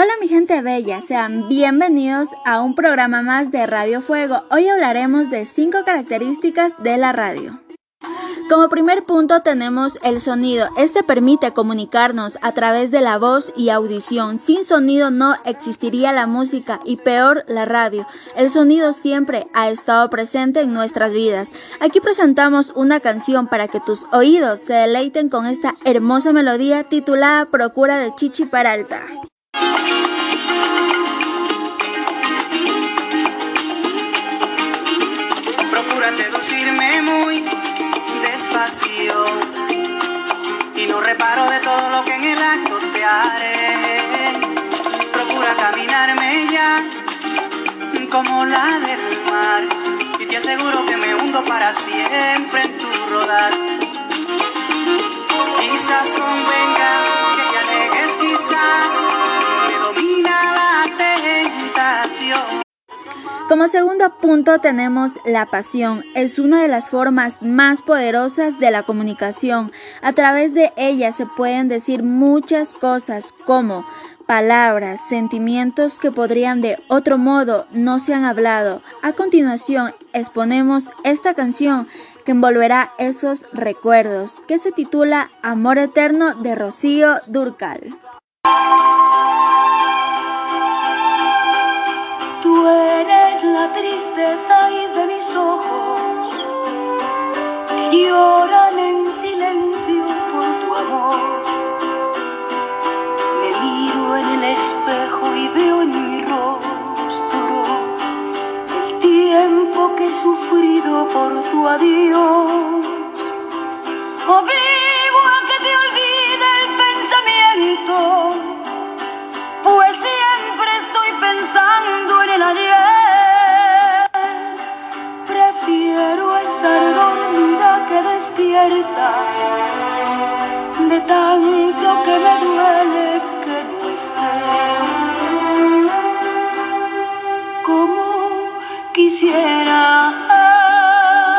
Hola mi gente bella, sean bienvenidos a un programa más de Radio Fuego. Hoy hablaremos de 5 características de la radio. Como primer punto tenemos el sonido. Este permite comunicarnos a través de la voz y audición. Sin sonido no existiría la música y peor la radio. El sonido siempre ha estado presente en nuestras vidas. Aquí presentamos una canción para que tus oídos se deleiten con esta hermosa melodía titulada Procura de Chichi Peralta. Y no reparo de todo lo que en el acto te haré. Procura caminarme ya como la del mar y te aseguro que me hundo para siempre en tu rodar. Como segundo punto tenemos la pasión. Es una de las formas más poderosas de la comunicación. A través de ella se pueden decir muchas cosas como palabras, sentimientos que podrían de otro modo no se han hablado. A continuación exponemos esta canción que envolverá esos recuerdos, que se titula Amor Eterno de Rocío Durcal. La tristeza y de mis ojos que lloran en silencio por tu amor. Me miro en el espejo y veo en mi rostro el tiempo que he sufrido por tu adiós. Obligo de tanto que me duele que no estés como quisiera.